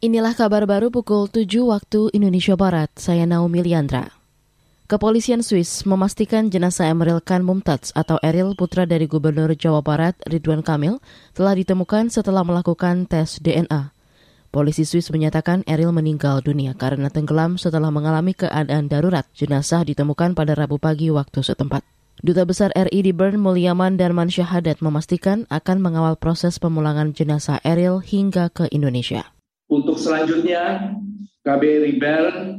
Inilah kabar baru pukul 7 waktu Indonesia Barat. Saya Naomi Liandra. Kepolisian Swiss memastikan jenazah Emeril Khan Mumtaz atau Eril putra dari Gubernur Jawa Barat Ridwan Kamil telah ditemukan setelah melakukan tes DNA. Polisi Swiss menyatakan Eril meninggal dunia karena tenggelam setelah mengalami keadaan darurat. Jenazah ditemukan pada Rabu pagi waktu setempat. Duta Besar RI di Bern Mulyaman Darman Syahadat memastikan akan mengawal proses pemulangan jenazah Eril hingga ke Indonesia. Untuk selanjutnya, KBRI Bern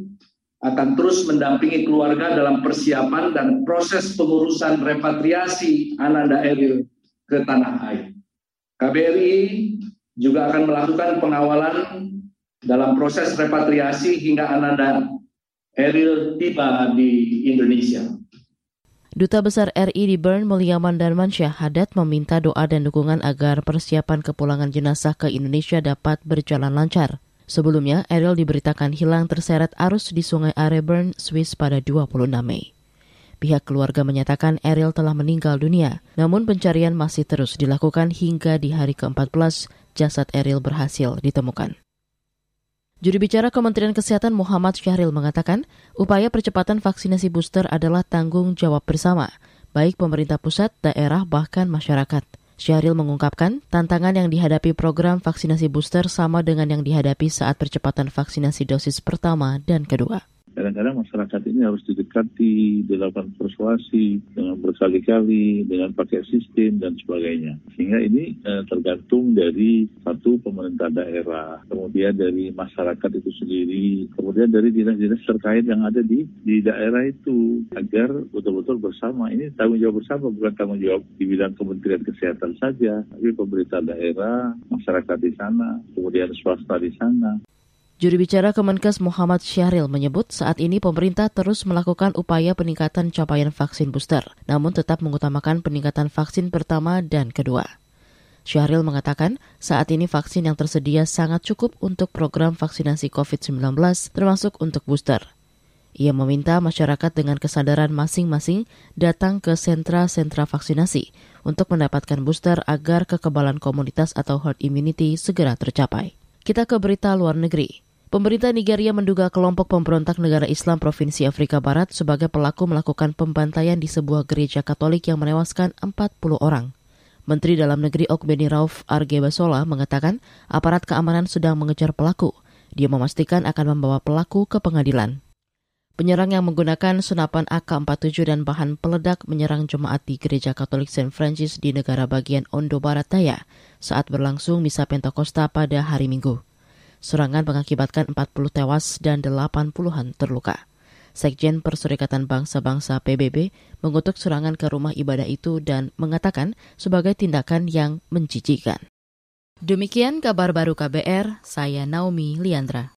akan terus mendampingi keluarga dalam persiapan dan proses pengurusan repatriasi Ananda Eril ke tanah air. KBRI juga akan melakukan pengawalan dalam proses repatriasi hingga Ananda Eril tiba di Indonesia. Duta Besar RI di Bern Mulyaman Darmansyah Hadat meminta doa dan dukungan agar persiapan kepulangan jenazah ke Indonesia dapat berjalan lancar. Sebelumnya, Ariel diberitakan hilang terseret arus di Sungai Arebern, Swiss pada 26 Mei. Pihak keluarga menyatakan Ariel telah meninggal dunia, namun pencarian masih terus dilakukan hingga di hari ke-14 jasad Ariel berhasil ditemukan. Juru bicara Kementerian Kesehatan Muhammad Syahril mengatakan, upaya percepatan vaksinasi booster adalah tanggung jawab bersama, baik pemerintah pusat, daerah, bahkan masyarakat. Syahril mengungkapkan, tantangan yang dihadapi program vaksinasi booster sama dengan yang dihadapi saat percepatan vaksinasi dosis pertama dan kedua kadang-kadang masyarakat ini harus didekati, dilakukan persuasi dengan berkali-kali, dengan pakai sistem dan sebagainya. Sehingga ini eh, tergantung dari satu pemerintah daerah, kemudian dari masyarakat itu sendiri, kemudian dari dinas-dinas terkait yang ada di di daerah itu agar betul-betul bersama. Ini tanggung jawab bersama bukan tanggung jawab di bidang Kementerian Kesehatan saja, tapi pemerintah daerah, masyarakat di sana, kemudian swasta di sana. Juru bicara Kemenkes Muhammad Syahril menyebut saat ini pemerintah terus melakukan upaya peningkatan capaian vaksin booster, namun tetap mengutamakan peningkatan vaksin pertama dan kedua. Syahril mengatakan saat ini vaksin yang tersedia sangat cukup untuk program vaksinasi COVID-19 termasuk untuk booster. Ia meminta masyarakat dengan kesadaran masing-masing datang ke sentra-sentra vaksinasi untuk mendapatkan booster agar kekebalan komunitas atau herd immunity segera tercapai. Kita ke berita luar negeri. Pemerintah Nigeria menduga kelompok pemberontak negara Islam Provinsi Afrika Barat sebagai pelaku melakukan pembantaian di sebuah gereja Katolik yang menewaskan 40 orang. Menteri Dalam Negeri Okbeni Rauf Argebasola mengatakan aparat keamanan sedang mengejar pelaku. Dia memastikan akan membawa pelaku ke pengadilan. Penyerang yang menggunakan senapan AK-47 dan bahan peledak menyerang jemaat di Gereja Katolik St. Francis di negara bagian Ondo Barat Daya saat berlangsung misa Pentakosta pada hari Minggu. Serangan mengakibatkan 40 tewas dan 80-an terluka. Sekjen Perserikatan Bangsa-Bangsa PBB mengutuk serangan ke rumah ibadah itu dan mengatakan sebagai tindakan yang menjijikan. Demikian kabar baru KBR, saya Naomi Liandra.